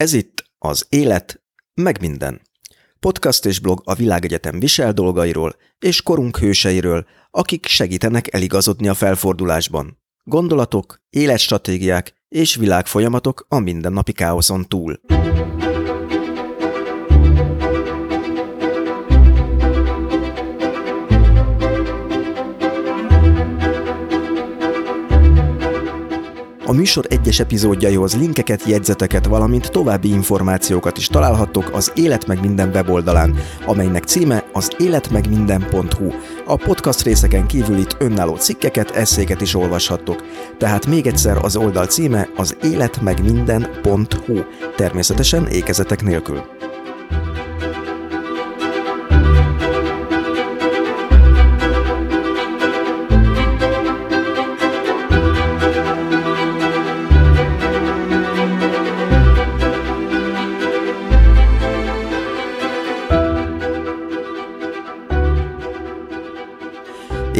Ez itt az Élet, meg minden. Podcast és blog a világegyetem visel dolgairól és korunk hőseiről, akik segítenek eligazodni a felfordulásban. Gondolatok, életstratégiák és világfolyamatok a mindennapi káoszon túl. A műsor egyes epizódjaihoz linkeket, jegyzeteket, valamint további információkat is találhattok az Élet meg minden weboldalán, amelynek címe az életmegminden.hu. A podcast részeken kívül itt önálló cikkeket, eszéket is olvashattok. Tehát még egyszer az oldal címe az életmegminden.hu, természetesen ékezetek nélkül.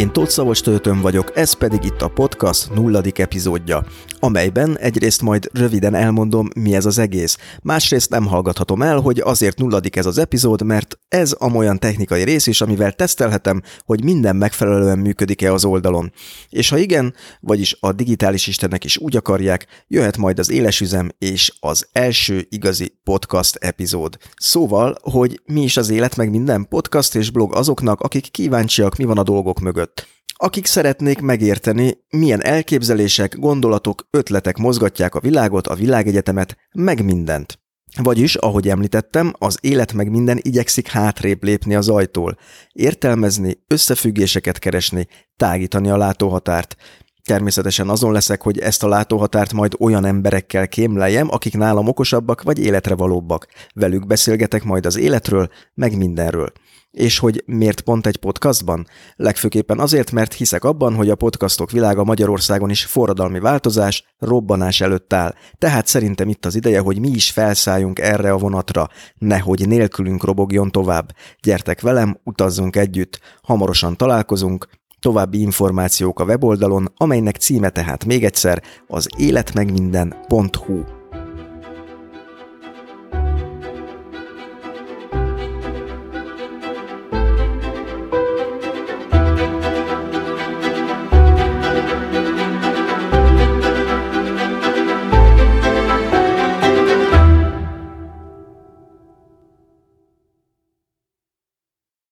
Én Tóth Szavos Töltön vagyok, ez pedig itt a podcast nulladik epizódja, amelyben egyrészt majd röviden elmondom, mi ez az egész, másrészt nem hallgathatom el, hogy azért nulladik ez az epizód, mert ez amolyan technikai rész is, amivel tesztelhetem, hogy minden megfelelően működik-e az oldalon. És ha igen, vagyis a digitális istenek is úgy akarják, jöhet majd az élesüzem és az első igazi podcast epizód. Szóval, hogy mi is az élet meg minden podcast és blog azoknak, akik kíváncsiak, mi van a dolgok mögött akik szeretnék megérteni, milyen elképzelések, gondolatok, ötletek mozgatják a világot, a világegyetemet, meg mindent. Vagyis, ahogy említettem, az élet meg minden igyekszik hátrébb lépni az ajtól, értelmezni, összefüggéseket keresni, tágítani a látóhatárt. Természetesen azon leszek, hogy ezt a látóhatárt majd olyan emberekkel kémleljem, akik nálam okosabbak vagy életre valóbbak. Velük beszélgetek majd az életről, meg mindenről. És hogy miért pont egy podcastban? Legfőképpen azért, mert hiszek abban, hogy a podcastok világa Magyarországon is forradalmi változás, robbanás előtt áll. Tehát szerintem itt az ideje, hogy mi is felszálljunk erre a vonatra, nehogy nélkülünk robogjon tovább. Gyertek velem, utazzunk együtt, hamarosan találkozunk, További információk a weboldalon, amelynek címe tehát még egyszer az életmegminden.hu.